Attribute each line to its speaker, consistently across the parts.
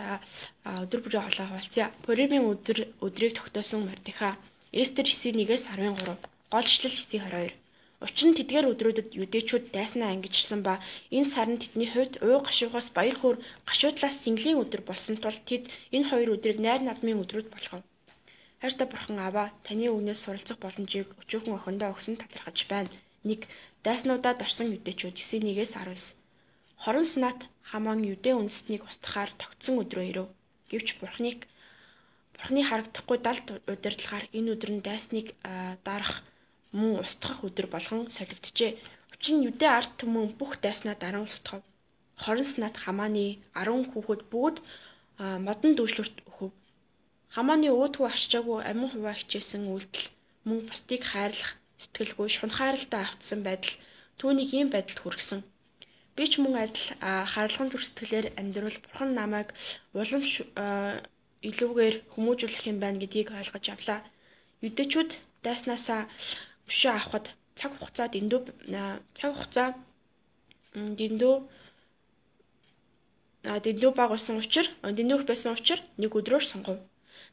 Speaker 1: За өдөр бүрийн хоолой хуваалцъя. Пуримын өдөр өдрийг тогтоосон Мордеха. Эстер 9-1-ээс 13. Голчлол 9-22. Учир нь тэдгээр өдрүүдэд юдэчүүд дайснаа ангижсан ба энэ сар нь тэдний хувьд уу гашуугаас баяр хөөр гашуудлаас сэнгэлийн өдөр болсон тул тэд энэ хоёр өдрийг найр надмын өдрүүд болгов. Хайртай бурхан аваа таны үгнээс суралцах боломжийг өчүүхэн охиндоо өгсөн талархаж байна. 1. Дайснуудаа дарсан юдэчүүд 9-1-ээс 19. Хорон санаат хамаан юдэ үндэстнийг устгахаар тогтсон өдрөө ирэв. Гэвч бурхныг бурхны харагдахгүй далд удирдлагаар энэ өдөр нь дайсныг дарах мөн устгах өдөр болгон солигджээ. Учир нь юдэ арт түмэн бүх дайснаа даран устгав. Хорон санаат хамааны 10 хүүхэд бүгд модон дүүжлүрт өгөв. Хамааны өөдгөө арчаагүй амин хуваа хичээсэн үйлдэл мөн бусдыг хайрлах сэтгэлгүй шунхааралтай автсан байдал түүнийг ийм байдалд хүргэсэн. Би ч мөн адил харалхан зүрстгэлээр амьдрал бурхан намайг улам илүүгээр хүмүүжүүлэх юм байна гэдгийг ойлгож авлаа. Юдэчүүд дайснаасаа өшөө авахд цаг хугацаа дэндүү цаг хугацаа дэндүү а дэндүү баг болсон учраас дэндүүх байсан учраас нэг өдрөөр сонгов.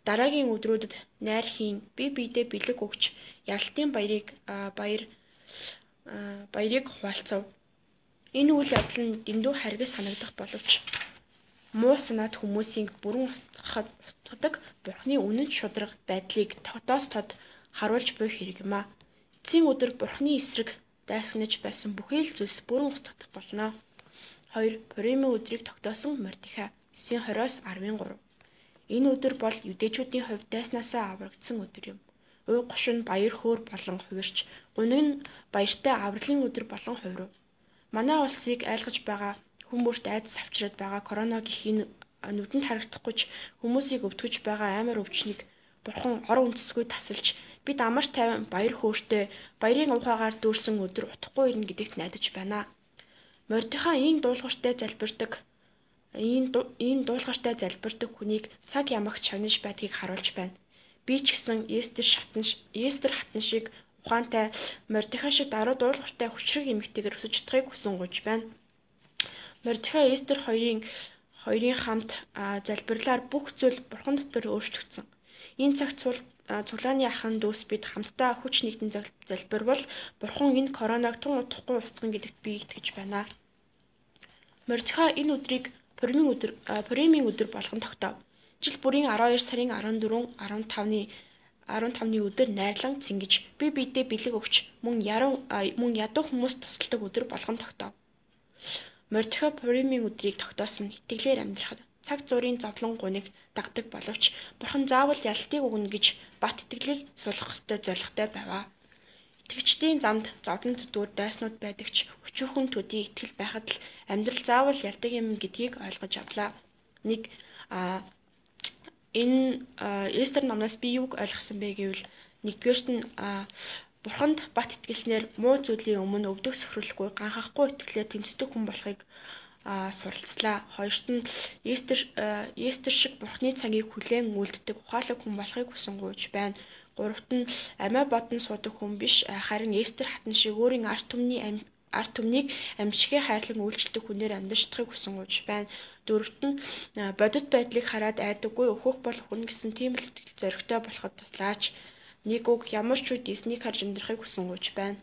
Speaker 1: Дараагийн өдрүүдэд найр хийн би биедээ бэлэг өгч ялтын баярыг баяр баярыг хуваалцав. Энэ үйл явдал нь дэндүү харгас санагдах боловч муу санаад хүмүүсийг бүрэн устгадаг бурхны үнэн шудраг байдлыг тогтоос тод харуулж буй хэрэг юм а. Эцсийн өдөр бурхны эсрэг дайсагнаж байсан бүхий л зүйлс бүрэн устгах болно. 2. Пуримын өдрийг тогтоосон Мордеха 9:20-оос 13. Энэ өдөр бол юдэчүүдийн хувьд дайснаасаа аврагдсан өдөр юм. Уй гошин баяр хөөр болон хувирч, гуниг нь баяртай авралын өдөр болон хувирв. Манай улсыг айлгаж байгаа хүмүүст айдас авчираад байгаа корона гэх энэ нүдэнд харагдахгүй ч хүмүүсийг өвтгөж байгаа амар өвчнийг бурхан ор үндэсгүй тасалж бид амар тайван баяр хөөртэй баярын ухаагаар дүүрсэн өдөр утахгүй ирнэ гэдэгт найдаж байна. Мордиха ийм дуулууртай залбирдаг ийм ийм дуулууртай залбирдаг хүнийг цаг ямагт шагнаж байдгийг харуулж байна. Би ч гэсэн Эстер шатан Эстер хатан шиг ухаантай Мордеха шиг даруй дуулууртай хүчрэг эмэгтэйгээр өсөж чадахыг хүсэн гуйж байна. Мордеха Эстер хоёрын хоёрын хамт залбирлаар бүх зүйл бурхан дотор өөрчлөгдсөн. Энэ цагт цуглааны ахын дүүс бид хамтдаа хүч нэгдэн залбирвал бурхан энэ коронавиг тун утахгүй устгах гэдэгт би итгэж байна. Мордеха энэ өдрийг Пуримын өдөр Пуримын өдөр болгон тогтоов. Жил бүрийн 12 сарын 14, 15-ны 15-ны өдөр найрлан цэнгэж би биедээ бэлэг өгч мөн яруу мөн ядуу хүмүүс тусалдаг өдөр болгон тогтоов. Мордхо Пуримын өдрийг тогтоосон итгэлээр амьдрахад цаг зуурын зовлон гуниг дагдаг боловч бурхан заавал ялтыг өгнө гэж бат итгэлийг суулгах ёстой зорилготой байваа. Итгэгчдийн замд зовлон зүдгүүр дайснууд байдаг ч өчүүхэн төдий итгэл байхад л амьдрал заавал ялдаг юм гэдгийг ойлгож авлаа. Нэг а энэ Эстер номноос би юуг ойлгосон бэ гэвэл нэгдүгээрт нь Бурханд бат итгэлснээр муу зүйлийн өмнө өвдөг сөхрөлгүй ганхахгүй итгэлээр тэмцдэг хүн болохыг суралцлаа. Хоёрт нь Эстер Эстер шиг Бурхны цагийг хүлээн үлддэг ухаалаг хүн болохыг хүсэн гуйж байна. Гуравт нь амиа бодон суудаг хүн биш харин Эстер хатан шиг өөрийн арт түмний арт түмнийг амьсгахыг хайрлан үйлчлдэг хүнээр амьдарч чадахыг хүсэн гуйж байна. Дөрөвт нь бодит байдлыг хараад айдаггүй өөхөх бол хүн гэсэн тийм л зоригтой болоход туслаач. Нэг үг ямар ч үед эснийг харж амьдрахыг хүсэн гуйж байна.